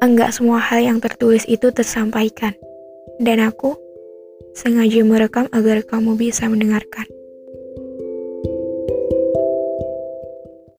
enggak semua hal yang tertulis itu tersampaikan. Dan aku sengaja merekam agar kamu bisa mendengarkan.